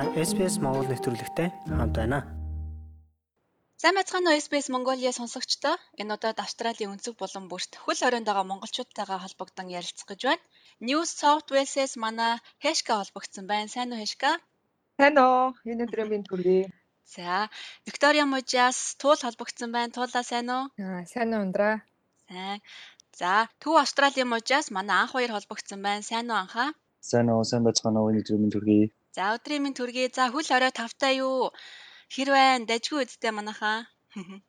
Та SPS Монгол нэвтрүүлэгтэй хамт байна. Сайн уу SBS Mongolia сонсогчдоо. Энэ удаад Австралийн өнцөг булан бүрт хөл хорионд байгаа монголчуудтайгаа холбогдсон ярилцах гэж байна. New South Wales-с манай Хэшка холбогдсон байна. Сайн уу Хэшка? Сайн уу. Энэ өдрийн минь төргий. За, Виктория Мужаас туул холбогдсон байна. Туулаа сайн уу? Аа, сайн уу ундраа. Сайн. За, Төв Австралийн мужаас манай анх хоёр холбогдсон байна. Сайн уу анхаа? Сайн уу, сайн байцгаана уу, энэ өдрийн минь төргий. За, өдрийн минь төргий. За, хөл орой тавтай юу? Хэр байна? Дажгүй үсттэй манайхаа.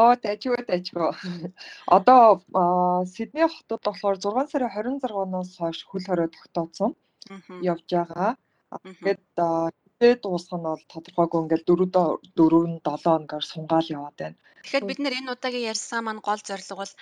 Оо, дажгүй дажгүй. Одоо Сидней хотод болохоор 6 сарын 26-наас хойш хөл хорой тогтооцсон явж байгаа. Тэгээд хизээ дуусах нь бол тодорхойгүй ингээл 4 4 7 хоногор сунгаал яваад байна. Тэгэхээр бид нэр энэ удаагийн ярьсан маань гол зорилго бол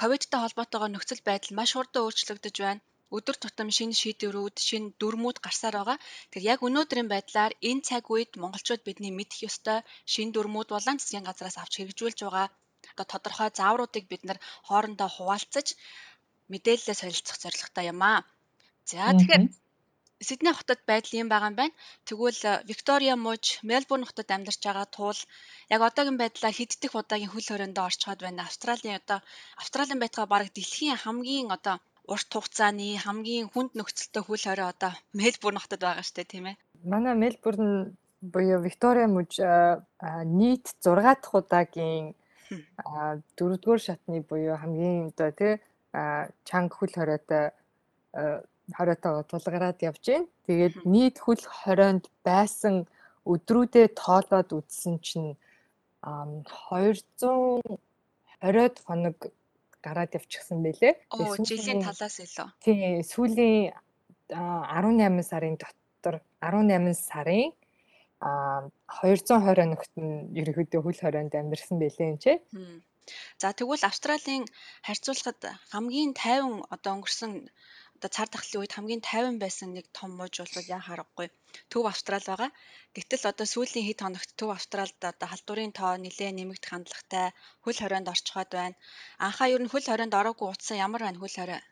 ковидтай холбоотойгоор нөхцөл байдал маш хурдан өөрчлөгдөж байна өдөр тутам шинэ шийдвэрүүд, шинэ дүрмүүд гарсаар байгаа. Тэгэхээр яг өнөөдрийн байдлаар энэ цаг үед монголчууд бидний мэдэх ёстой шинэ дүрмүүд болон засгийн газраас авч хэрэгжүүлж байгаа одоо тодорхой заавруудыг бид нар хоорондоо хуваалцаж мэдээлэлээ солилцох зорилготой юм аа. За тэгэхээр Сидней хотод байдал юм байгаа юм байна. Тэгвэл Виктория мууж Мельбурн хотод амьдарч байгаа тул яг одоогийн байдлаар хэддэх удаагийн хөл хориондоо орчход байна. Австралийн одоо Австралийн байтугай баг дэлхийн хамгийн одоо урт хугацааны хамгийн хүнд нөхцөлтэй хөл хорой одоо Мельбурн хотод байгаа штэ тийм ээ. Манай Мельбурн буюу Виктория мужи нийт 6 дахь удаагийн 4-р шатны буюу хамгийн одоо тий чанга хөл хоройтой хориотойгоо тулгараад явж байна. Тэгээд нийт хөл хорионд байсан өдрүүдэд тоолоод үзсэн чинь 220 хоног гараад явчихсан байлээ. Оо жилийн талаас илүү. Тийм сүүлийн 18 сарын дотор 18 сарын а 220 оногт нь ерөөхдөө хөл хорионд амьдэрсэн байлээ энэ ч. За тэгвэл Австралийн харьцуулахад хамгийн тайван одоо өнгөрсөн одоо цар тахлын үед хамгийн тайван байсан нэг том мууж бол яа харахгүй Төв Австрал байгаа. Гэтэл одоо сүүлийн хэд хоногт Төв Австралд одоо халдварын тоо нэлээ нэмэгдэх хандлагатай хөл хорионд орчход байна. Анхаа ер нь хөл хорионд ороогүй утсан ямар байна хөл хорой?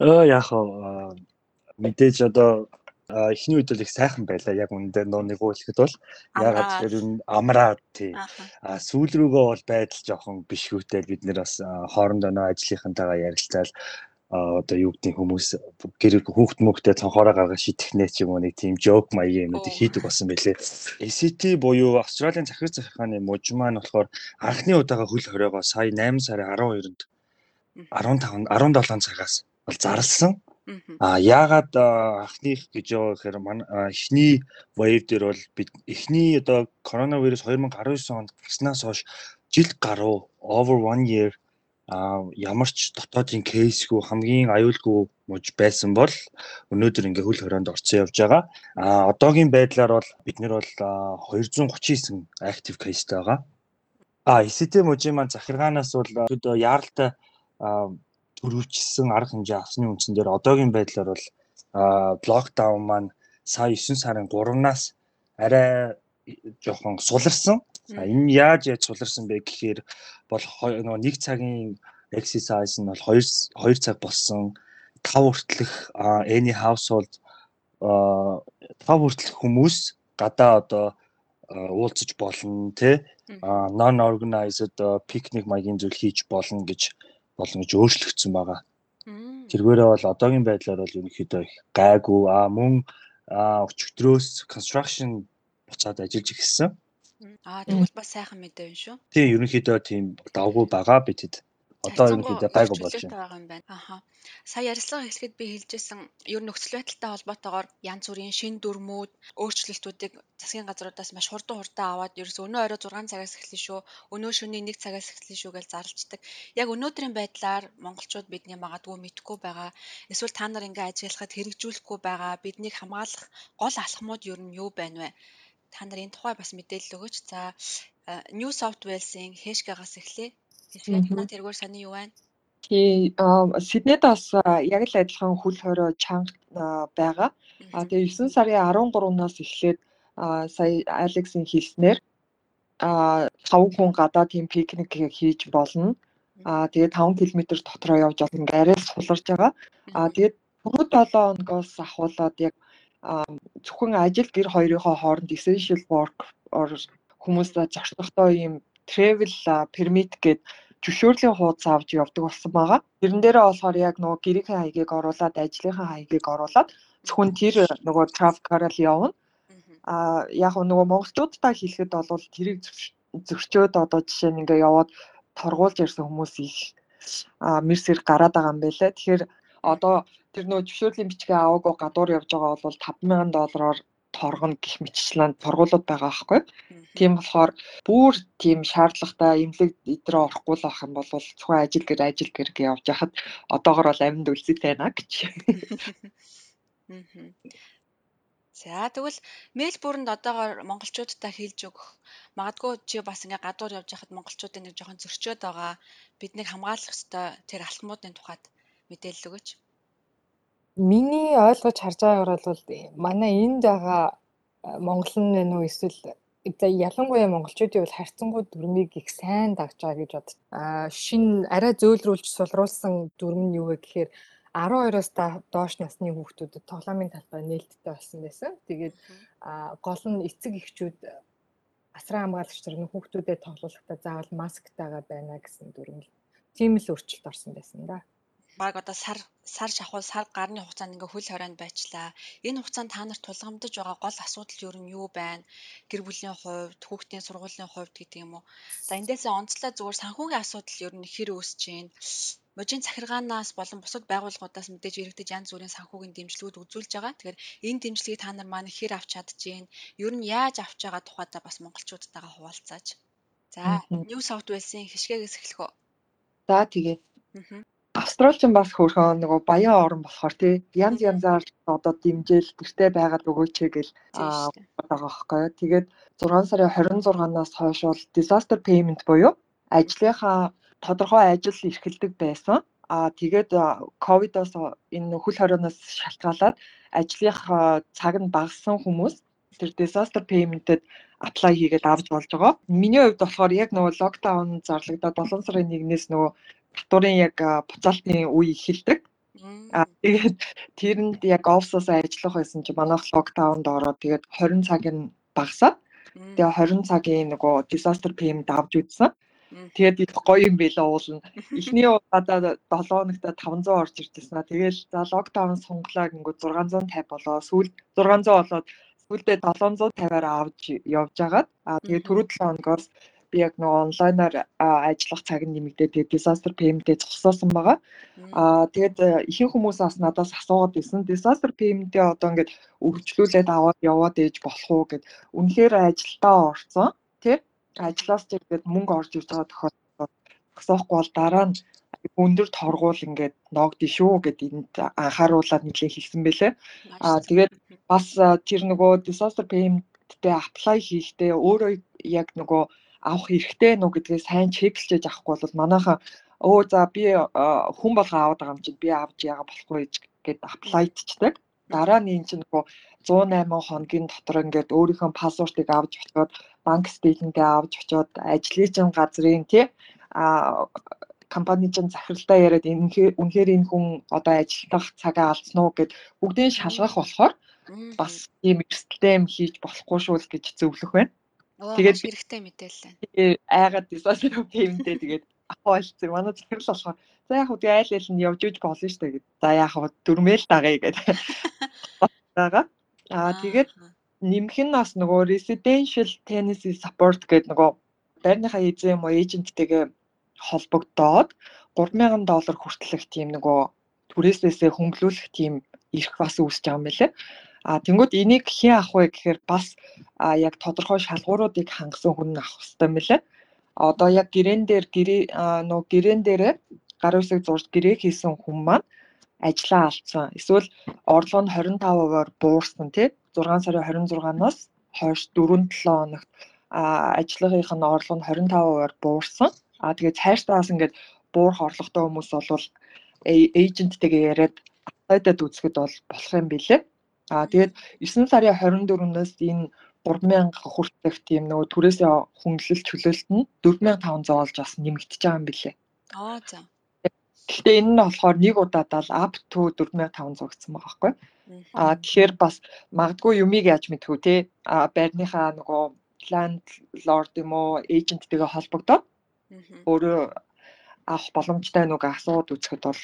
Өө яах вэ? Мэдээж одоо эхний үед бол их сайхан байлаа яг үүндээ нөө нэг үйлэхэд бол ягаад тэгэхээр энэ амраад тий а сүүл рүүгөө бол байдал жоохон бишгүүтэй бид нэр бас хоорондоо нөө ажлынхантайгаа ярилцаал одоо юу гэдэг хүмүүс гэр хүүхд мөхтэй цонхороо гаргаж шитгэнэ ч юм уу нэг тийм жок маягийн юмнуудыг хийдэг болсон байлээ. SCT буюу Австралийн захирал захиргааны мужи маань болохоор анхны удаага хөл хориогоо сая 8 сарын 12-нд 15 17 цагаас бол зарлсан. А яагаад анхных гэж яваа гэхээр эхний wave дээр бол бид эхний одоо коронавирус 2019 онд гарснаас хойш жил гаруй over 1 year а ямар ч дотоодын кейсгүй хамгийн аюулгүй муж байсан бол өнөөдөр ингээ хөл хорионд орцсон явж байгаа. А одоогийн байдлаар бол бид нэр бол 239 active caseтэй байгаа. А ICT мужийн маань захиргаанаас бол одоо яаралтай төрүүлчихсэн арга хэмжээ авсны үндсэн дээр одоогийн байдлаар бол локдаун маань сая 9 сарын 3-наас арай жоохон суларсан. Энэ яаж яаж суларсан бэ гэхээр бол нөгөө нэг цагийн exercise нь бол 2 2 цаг болсон. 5 хүртэлх any household 5 хүртэлх хүмүүс гадаа одоо уулзаж болно тий non organized picnic маягийн зүйл хийж болно гэж болно гэж өөрчлөгдсөн байгаа. Тэргээрээ бол одоогийн байдлаар бол ерөнхийдөө их гайгүй а мөн өчигдрөөс construction буцаад ажиллаж эхэлсэн. Аа тэгвэл бас сайхан мэдээ юм шүү. Тийм ерөнхийдөө тийм давгүй байгаа бидэд. Одоо ерөнхийдөө гайгүй болж байна. Аха. Сая ярилцлага эхлэхэд би хэлжсэн ер нь нөхцөл байдалтай холбоотойгоор янз бүрийн шин дүрмүүд, өөрчлөлтүүдийг засгийн газруудаас маш хурдан хурдан аваад ерөөс өнөө орой 6 цагаас эхэлнэ шүү. Өнөө шөнийн 1 цагаас эхэлнэ шүү гэж зарлцдаг. Яг өнөөдрийн байдлаар монголчууд бидний магадгүй мэдхгүй байгаа. Эсвэл та нар ингээ ажиллахад хэрэгжүүлэхгүй байгаа. Биднийг хамгаалах гол алхмууд ер нь юу байна вэ? Та нар энэ тухай бас мэдээлэл өгөөч. За New South Wales-ийн хэшгээс эхлэе. Хэшгээ тэргээр сони юу байна? Тий, Сиднейд бас яг л адилхан хүл хорой чанга байгаа. А тэгээ 9 сарын 13-наас эхлээд сая Алексын хэлснээр а 5 хүн гадаа тийм пикник хийж болно. А тэгээ 5 км дотроо явж бол ингээ арай суларж байгаа. А тэгээд түрүү 7 хоногоос ахуулаад яг зөвхөн ажил гэр хоёрынхоо хооронд essential work or хүмүүс зорчлогтой юм travel permit гэдэг зөвшөөрлийн хуудас авч явдаг болсон байгаа. Тэрэн дээрээ болохоор яг нөгөө гэрийнхээ хаягийг оруулаад, ажлынхаа хаягийг оруулаад зөвхөн тэр нөгөө travel-аар л явна. А яг нөгөө монголчуудтай хэлэхэд бол тэрийг зөрчөөд одоо жишээ нь ингээ яваад торгуулж ирсэн хүмүүс их мерсэр гараад байгаа юм байлаа. Тэгэхээр одоо тэр нөгөө зөвшөөрлийн бичгээ аваагүй гадуур явж байгаа бол 5000 доллараар торгоно гэх мэтчлэн торгуулууд байгаа байхгүй. Тийм болохоор бүр тийм шаардлагатай эмнэлэг идрээ орохгүй л авах юм бол зөвхөн ажил гэр ажил гэр гэж явж хахад одоогор бол амьд үлзэтэй байна гэж. За тэгвэл Мельбурнд одоогоор монголчуудтай хэлж өгөх магадгүй чи бас ингээ гадуур явж байхад монголчуудын нэг жоохон зөрчөөд байгаа биднийг хамгаалах ёстой тэр алтмуудын тухайд мэдээлэл өгөөч. Миний ойлгож харж байгаагаар бол манай энд байгаа монгол нь вэ нүү эсвэл ялангуяа монголчуудын бол харьцангуй дүрмийг их сайн дагж байгаа гэж бод. Аа шин арай зөөлрүүлж сулруулсан дүрм нь юу вэ гэхээр 12-оос доош насны хүүхдүүдэд тоглоомын талбай нээлттэй болсон байсан. Тэгээд гол нь эцэг эхчүүд асран хамгаалагч нар хүүхдүүдэд тоглоулахдаа заавал масктайгаа байна гэсэн дүрм л тийм л өөрчлөлт орсон байсан да. Баг одоо сар сар шахуул сар гарны хугацаанд ингээ хөл хорионд байчлаа. Энэ хугацаанд та нарт тулгамдж байгаа гол асуудал юу нь юу байна? Гэр бүлийн хувьд, хүүхдийн сургуулийн хувьд гэдэг юм уу? За эндээсээ онцлог зүгээр санхүүгийн асуудал юу нь хэр үүсэж байна? Можийн захиргаанаас болон бусад байгууллагуудаас мэдээж иргэдэд янз бүрийн санхүүгийн дэмжлэгүүд үзүүлж байгаа. Тэгэхээр энэ дэмжлэгийг та нар маань хэр авч чадчихээн? Ер нь яаж авч байгаа тухайдаа бас монголчуудтайгаа хуваалцааж. За, New South Wales-ийн хишгээгээс эхлэх үү? За тэгээ. Австралчин бас хөөрхөн нөгөө баян орн болохоор тий янз янзаар одоо дэмжээл гэртээ байгаад өгөөч гэл байгаа байхгүй. Тэгээд 6 сарын 26-наас хойш бол disaster payment буюу ажлынхаа тодорхой ажил эрхэлдэг байсан. Аа тэгээд ковидоос энэ хөл хорионоос шалтгаалаад ажлынхаа цаг нь багассан хүмүүс тэр disaster payment-д apply хийгээд авч болж байгаа. Миний хувьд болохоор яг нөгөө локдаун зарлагдаад 7 сарын 1-ээс нөгөө татварын яг буцаалтын үе эхэлдэг. Аа тэгээд тэрэнд яг офсоос ажиллах байсан чи манайх локдаунд ороод тэгээд 20 цаг нь багасаад тэгээ 20 цагийн нөгөө disaster payment авч үзсэн. Тэгээд их гоё юм билээ уулна. Эхний удаа 7 хоногт 500 орж ирдээсэн. Тэгээл за локдаун сунглаа гингүү 650 болоо. Сүүл 600 болоод сүүлдээ 750-аар авч явж агаад аа тэгээд түрүү 7 хоногоос би яг нөгөө онлайнаар ажиллах цаг нь нэмэгдээ тэгээд disaster payment-ээ зогсоосон байгаа. Аа тэгээд ихэнх хүмүүс бас надаас асуугаад байсан. Disaster payment-ээ одоо ингээд өргөжлүүлээд аваад яваад ээж болох уу гэд. Үнэхээр ажилдаа орсон. Тэ? Ажлаас ч ингээд мөнгө орж ирж байгаа тохиолдолд зогсоохгүй бол дараа нь өндөр торгуул ингээд ногдё шүү гэд энд анхааруулад нэлээд хэлсэн бэлээ. Аа тэгээд бас тэр нөгөө disaster payment-тэй apply хийхдээ өөрөө яг нөгөө авах хэрэгтэй нүү гэдгээ сайн чеклэж авахгүй бол манайхаа өө за би хүн болгоо аваад байгаа юм чинь би авч яага болохгүй гэд аплайтчдаг. Дараа нь эн чинь нөгөө 108 хоногийн дотор ингээд өөрийнхөө пассвортыг авч очиод банк стейтментээ авч очиод ажлын чинь газрын тий а компани чинь захиралтай яриад үнэхээр энэ хүн одоо ажилдах цагаа алдсан уу гэд бүгдийг шалгах болохоор бас ийм эрсдэлтэй юм хийж болохгүй шүү л гэж зөвлөх байна. Тэгээд хэрэгтэй мэдээлэл. Айгаад disaster payment-тэй тэгээд авах ойлцсон. Манай захирал болохоор за яг хөө айл айл нь явж үж болно шүү дээ. За яг хөө дөрмээл дагая гэд. байгаа. Аа тэгээд нэмэх нь бас нөгөө residential tenancy support гэдэг нөгөө байрныхаа эзэн юм уу эйженттэйгээ холбогдоод 3000 доллар хүртэлх тийм нөгөө түрээсээсээ хөнгөлүүлэх тийм ирэх бас үүсэж байгаа юм байлээ. А тэнгууд энийг хэн авах вэ гэхээр бас яг тодорхой шалгууруудыг хангасан хүн авах хэрэгтэй мөлий. Одоо яг гэрэн дээр гэрээ нөө гэрэн дээрээ гар үсэг зурж гэрээ хийсэн хүн маань ажлаа алдсан. Эсвэл орлого нь 25%-аар буурсан тий 6 сарын 26-наас хойш 4-7 хоногт ажлынх нь орлого нь 25%-аар буурсан. А тэгээд цаашдаас ингээд буурах орлоготой хүмүүс бол эйженттэйгээ яриад апплайдад үзэхэд бол болох юм билээ. Аа тэгээд 9 сарын 24-нөөс энэ 3000 хүртэх тийм нөгөө түрээсээ хөнгөлөлт чөлөөлт нь 4500 болж бас нэмэгдэж байгаа юм билээ. Аа за. Гэхдээ энэ нь болохоор нэг удаадаа л up to 4500 гэсэн байгаа байхгүй. Аа тэгэхээр бас магадгүй юмыг яаж мэдхүү те а байрныхаа нөгөө landlord юм уу эйженттэйгээ холбогдоод өөрөө авах боломжтой нүг асууд үзэхэд бол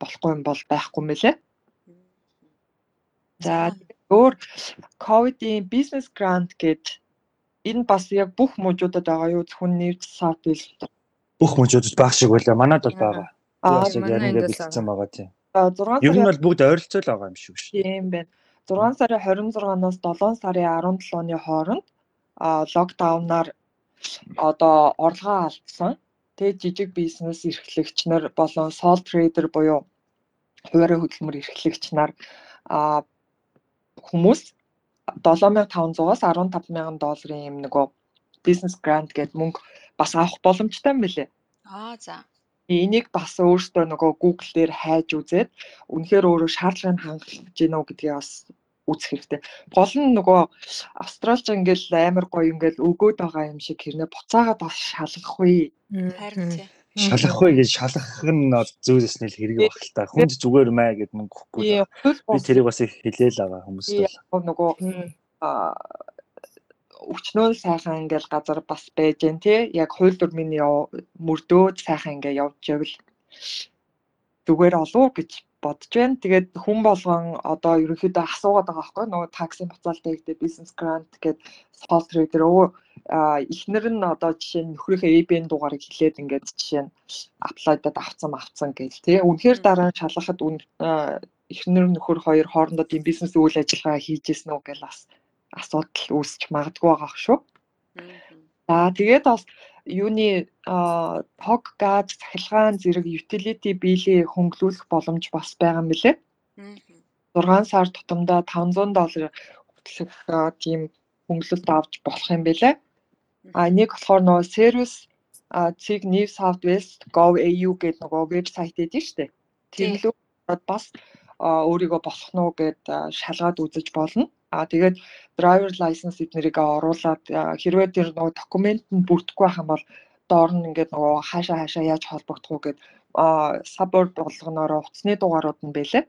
болохгүй юм бол байхгүй мөлий. За өөр ковидын бизнес грант гэж энэ бас яг бүх мужуудад байгаа юу зөвхөн нэр савд бил бүх мужуудад байх шиг байлаа. Манад бол байгаа. Аа манай бэлдсэн байгаа тийм. 6 сар Ер нь бол бүгд ойролцоо л байгаа юм шиг шүү. Тийм байна. 6 сарын 26-наас 7 сарын 17-ны хооронд локдаунаар одоо орлогоо алдсан. Тэгээ жижиг бизнес эрхлэгч нар болон сол трейдер буюу хуваарийн хөдөлмөр эрхлэгч нар хүмүүс 7500-аас 15000 долларын юм нөгөө бизнес грант гэдэг мөнгө бас авах боломжтой юм билэ. Аа за. Энийг бас өөртөө нөгөө Google дээр хайж үзээд үнэхээр өөрөө шаардлагыг хангалтж гинөө гэдгийг бас үзэх хэрэгтэй. Гол нь нөгөө австралч ингээл амар гоё ингээл өгөөд байгаа юм шиг хэрнээ буцаагаад бас шалгахгүй. Харин тийм шалгахгүй гэж шалгах нь зөөлс нь хэрэг баг л та. Хүнд зүгээр маа гэд мөнгө өгөхгүй. Би тэрийг бас их хэлээл байгаа хүмүүст бол. Нөгөө өчнөө сайхан ингээл газар бас байж гэн тий. Яг хууль дүрмийн мөрдөөд сайхан ингээ явж явал зүгээр олов гэж бодож байна. Тэгээд хүн болгон одоо ерөнхийдөө асуугаад байгаа байхгүй нөгөө таксийн буцаалтаа гэдэг бизнес грант гэдэг сол трейдер өө эхнэр нь одоо жишээ нь нөхрийнхээ ABN дугаарыг хэлээд ингээд жишээ нь аплайдад авцсан авцсан гэл тий. Үнэхээр дараа нь шалгахад эхнэр нөхөр хоёр хоорондоо тийм бизнес үйл ажиллагаа хийжсэн үү гэж бас асуудал үүсч магадгүй байгаа шүү. За тэгээд бас юуны тог газ цахилгаан зэрэг utility биелийг хөнгөлүүлэх боломж бас байгаа юм билэ. 6 сар тутамдаа 500 доллар хөтлөх тийм хөнгөлөлт авч болох юм билэ. А нэг болохоор нөгөө сервис цэг New South Wales gov.au гэдэг нөгөө вебсайт эдэн штэ. Тэр лөө бас өөрийгөө болох нь гэд шалгаад үзэж болно. А тэгээд driver license эднэрийг оруулаад хэрвээ тэр нөгөө документ нь бүрдэхгүй байх юм бол доор нь ингээд нөгөө хаашаа хаашаа яаж холбогдох уу гэд сабборд болгоноор утасны дугаарууд нь байлаа.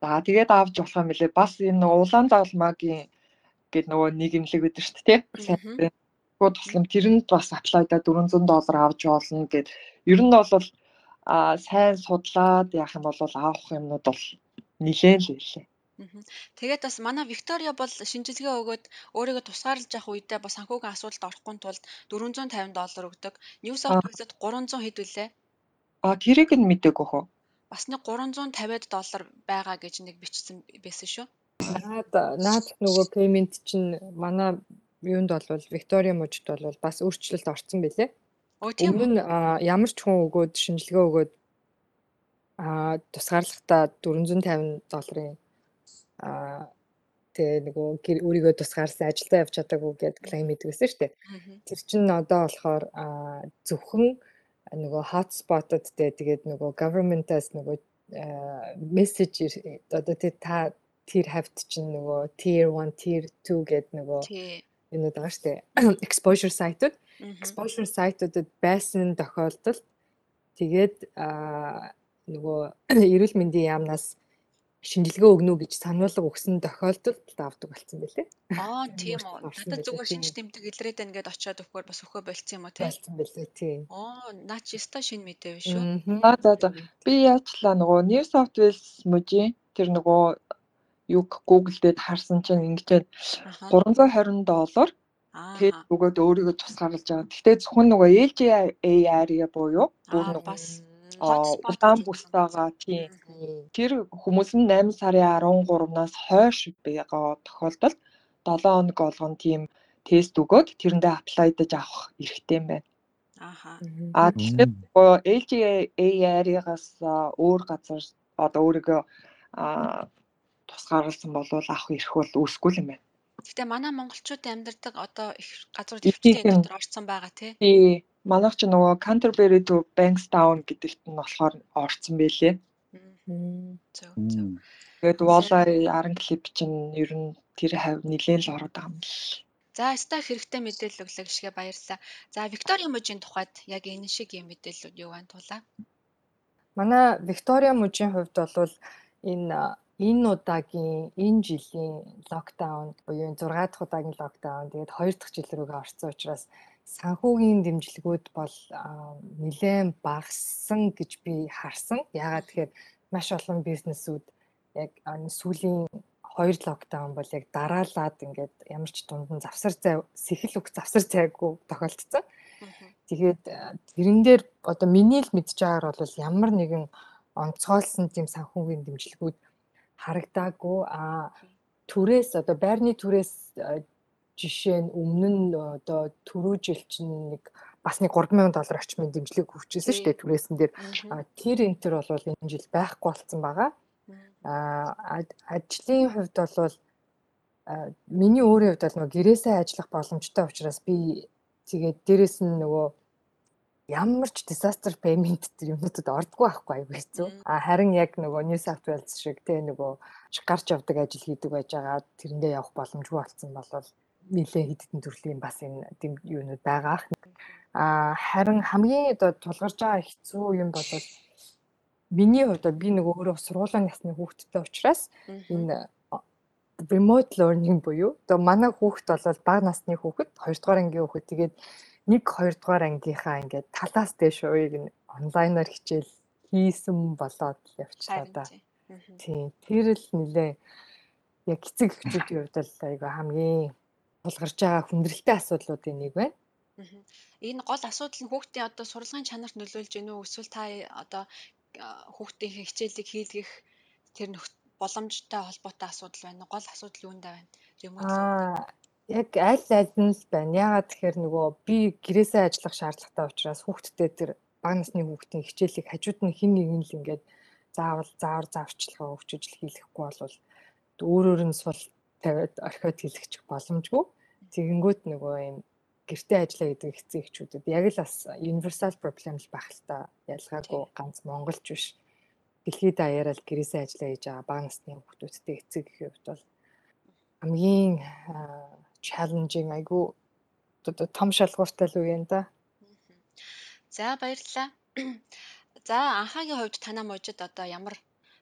За тэгээд авч болох юм лээ. Бас энэ нөгөө улаан загалмаагийн гэд нөгөө имлэг байдаг шүү дээ. Тэгвэл туслам тэрэнд бас аплайда 400 доллар авч болно гэд ер нь бол а сайн судлаад яах юм бол авах юмнууд бол нилээн л байлээ. Тэгээд бас манай Виктория бол шинжилгээ өгөөд өөрийгөө тусгаарлаж явах үедээ бас санхүүгийн асуудалд орохгүй тулд 450 доллар өгдөг. New South Wales-д 300 хэд вүлээ? А тэрийг нь мэдээгүй хөө. Бас нэг 350 доллар байгаа гэж нэг бичсэн байсан шүү. Наад наад нөгөө payment чинь манай юунд болвол Виктория мужид болвол бас өөрчлөлт орсон байлээ. Өмнө нь ямар ч хүн өгөөд шинжилгээ өгөөд а тусгаарлахтаа 450 долларын аа тэгээ нөгөө өөрийгөө тусгаарсан ажилдаа явж чадаагүй гэд клейм хийдгсэн шүү дээ. Тэр чинь одоо болохоор зөвхөн нөгөө hotspot-д тэгээд нөгөө government-аас нөгөө мессеж одоо та тэр хавьд чинь нөгөө tier 1, tier 2 гэд нөгөө энэ байгаа дээ. exposure site-ууд exposure site-уудад байсан тохиолдолд тэгээд нөгөө эрүүл мэндийн яамнаас шинжилгээ өгнө үү гэж сануулга өгсөн тохиолдолд авдаг болсон байлээ. Аа тийм үү. Надад зүгээр шинж тэмдэг илрээд байна гэд очиод өгөхөөр бас өгөө болцсон юм уу те? Болцсон байлээ тийм. Аа наа чи өстой шинэ мэдээ биш үү? Аа за за. Би яачлаа нөгөө New South Wales мужийн тэр нөгөө юг Google дээр харсан чинь ингэж 320 доллар тэгээд өгөөд өөрийгөө тусгаарлаж байгаа. Гэхдээ зөвхөн нөгөө LGA буюу бүр нөгөө улаан бүс байгаа тийм. Тэр хүмүүс нь 8 сарын 13-наас хойш байгаа тохиолдолд 7 хоног болгон тийм тест өгөөд тэрэндээ аплайдаж авах эрхтэй юм байна. Ааха. А тэгэхээр LGA-аас өөр газар одоо өөрийгөө тусгаарласан болвол авах эрх бол үүсэхгүй юм байна. Гэтэ манай монголчуудын амьдардаг одоо их газрууд хөвчтэй дотор орцсон байгаа тий. Манайх ч нөгөө Canterbury to Bankstown гэдэгт нь болохоор орцсон байлээ. Зөв зөв. Тэгээд Walleye Aran Clip чинь ер нь тэр хав нилээн л ороод байгаа юм л. За ста хэрэгтэй мэдээлэл өглөө гişгэ баярлалаа. За Викторийн мужийн тухайд яг энэ шиг юм мэдээллүүд юу байна тулаа? Манай Виктория мужийн хувьд бол энэ энэ удаагийн энэ жилийн локдаун буюу 6 дахь удаагийн локдаун тэгээд 2 дахь жил рүүгээ орсон учраас санхүүгийн дэмжлэгүүд бол нэлээд багассан гэж би харсан. Яагаад тэгэхээр маш олон бизнесүүд яг сүүлийн хоёр локдаун бол яг дараалаад ингээд ямар ч дундан завсар зай сэхэл үг завсар зайгүй тохиолдсон. Тэгээд тэрэн дээр одоо миний л мэдж байгаагаар бол ямар нэгэн онцгойлсон тийм санхүүгийн дэмжлэгүүд харагдаагүй. А түрээс одоо байрны түрээс жишээ нь өмнө нь одоо түрүү жил чинь нэг бас нэг 3000 доллар орчмын дэмжлэг өгчээсэн шүү дээ түрээсэн дээр тэр энтер бол энэ жил байхгүй болсон байгаа. А ажлын хувьд бол миний өөрийн хувьд бол нөгөө гэрээсээ ажиллах боломжтой учраас би тэгээд дээрэс нь нөгөө ямар ч disaster payment тэр юмнуудад ордгоо байхгүй аюу хэцүү. А харин яг нөгөө New South Wales шиг те нөгөө гарч явдаг ажил хийдэг байж байгаа тэрэндээ явах боломжгүй болсон болол нэлээ хэдэн төрлийн бас энэ тийм юунууд байгаа. А харин хамгийн одоо тулгарч байгаа хэцүү юм бол миний хувьд би нэг өөрөө сургуулийн насны хүүхэдтэй учраас энэ remote learning буюу одоо манай хүүхэд бол бага насны хүүхэд 2 дугаар ангийн хүүхэд тэгээд нэг хоёрдугаар ангийнхаа ингээд талаас дэш уяг нь онлайнаар хичээл хийсэн болоод явчихлаа да. Тийм. Тэр л нилээ яг эцэг эхчүүдийн хувьд л айгаа хамгийн тулгарч байгаа хүндрэлтэй асуудлуудын нэг байна. Энэ гол асуудал нь хүүхдийн одоо сурлагын чанарт нөлөөлж гэнэ үү эсвэл та одоо хүүхдийн хичээлийг хийлгэх тэр боломжтой холбоотой асуудал байна. Гол асуудал юундаа байна? Remote Яг аль аль нь л байна. Яагаад тэгэхээр нөгөө би гэрээсээ ажиллах шаардлагатай учраас хүүхдтэй тэр бага насны хүүхдийн хичээлийг хажууд нь хэн нэгэн л ингээд заавал заавар завчлага өгч ижил хийлгэхгүй бол өөрөөр нь сул тавиад орхиод хийлгэх боломжгүй. Тэгэнгүүт нөгөө юм гэртээ ажиллаа гэдэг хэцүү эхчүүдэд яг л бас universal problem л байх л та ялгаагүй ганц монголч биш. Дэлхийд даяараа л гэрээсээ ажиллаа хийж байгаа бага насны хүүхдүүдтэй эцэг гэх хувьд бол хамгийн challenging айгу одоо том шалгууртай л үе юм да. За баярлалаа. За анхаагийн хувьд танаа мужид одоо ямар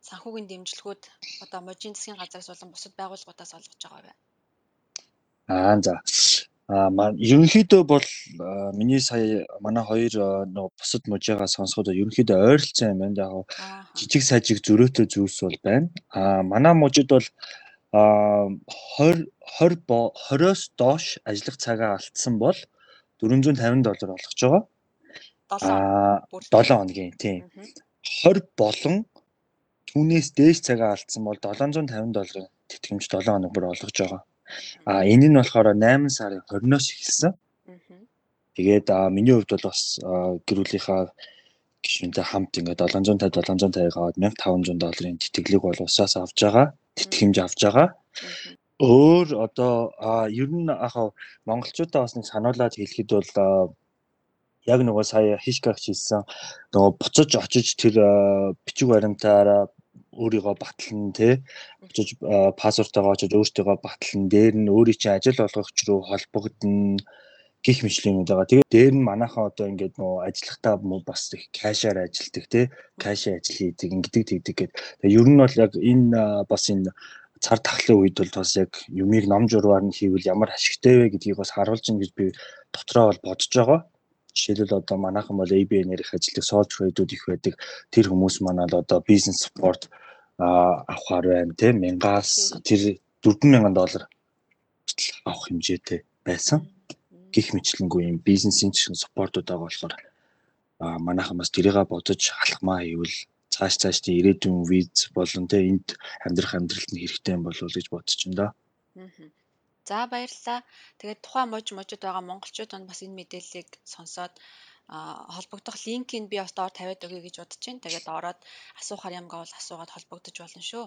санхүүгийн дэмжлэгүүд одоо мужийн засгийн газраас болон бусад байгууллагуудаас олгож байгаа вэ? Аа за. Аа ерөнхийдөө бол миний сая манай хоёр нөгөө бусад мужигаа сонсоход ерөнхийдөө ойролцоо юм байна. Яг жижиг сажиг зөрөөтэй зүйлс бол байна. Аа манай мужид бол 20 20 20-оос доош ажиллах цагаа алдсан бол 450 доллар олгож байгаа. Аа 7 хоногийн тийм. 20 болон түүнээс дээш цагаа алдсан бол 750 долларын тэтгэмж 7 хоног бүр олгож байгаа. А энэ нь болохоор 8 сарын 20-оос эхэлсэн. Тэгээд миний хувьд бол бас гэр бүлийнхаа гишүүнтэй хамт ингээд 750 750 гаад 1500 долларын тэтгэлэг бол усаас авж байгаа тэтгэмж авч байгаа. Өөр одоо ер нь ахаа монголчуудаа бас нэг сануулад хэлэхэд бол яг нөгөө сая хишгагч хэлсэн нөгөө буцаж очиж тэр бичиг баримтаараа өөрийгөө батлан тий очиж пассвортойгоо очиж өөртөөгөө батлан дээр нь өөрийн чинь ажил олгогч руу холбогдно гих мэтлэнүүд байгаа. Тэгээд дээр нь манайхаа одоо ингээд нөө ажиллахтаа бас их кэшаар ажилтдаг тий кэш ажил хийдэг ингэдэг тэгдэг гэд. Тэгээд ер нь бол яг энэ бас энэ цар тахлын үед бол бас яг юмыг ном журваар нь хийвэл ямар ашигтай вэ гэдгийг бас харуулж ин гэж би дотроо бол бодож байгаа. Жишээлбэл одоо манайхан бол ABN-ээр их ажилладаг Soul Trade-ууд их байдаг. Тэр хүмүүс манай л одоо бизнес спорт авахар байна тийм мянгаас тэр 40000 доллар авах хэмжээтэй байсан гих мэтлэнгүй юм бизнесийн чинь суппортууд байгаа болохоор а манайхан бас тэрийгэ бодож халахмаа хийвэл цааш цаашдын ирээдүйн виз болон тэ энд амьдрах амьдралд нь хэрэгтэй юм болов уу гэж бодож байна да. За баярлалаа. Тэгээд тухайн мужи мужид байгаа монголчууд нь бас энэ мэдээллийг сонсоод холбогдох линкийг би бас доор тавиад өгье гэж бодож байна. Тэгээд ороод асуухаар юмгаа бол асуугаад холбогдож болно шүү.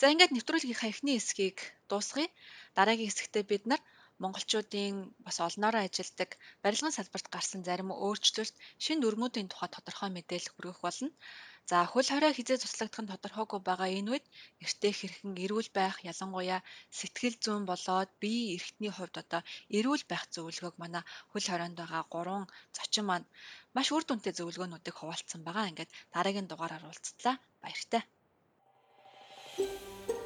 За ингээд нэвтрүүлгийнхаа эхний хэсгийг дуусгая. Дараагийн хэсэгтээ бид нар монголчуудын бас олноороо ажилдаг барилгын салбарт гарсан зарим өөрчлөлт, шинэ дүрмүүдийн тухай тодорхой мэдээлэл хүргэх болно. За хөл хорой хизээ туслагдах нь тодорхойгүй байгаа энэ үед эртээ хэрхэн эрүүл байх ялангуяа сэтгэл зүйн болоод бие эрхтний хувьд одоо эрүүл байх зөвлөгөөг манай хөл хорионд байгаа гурван зочин маань маш үр дүнтэй зөвлөгөөнүүдийг хуваалцсан байгаа. Ингээд дараагийн дугаараар уулзтлаа. Баяртай.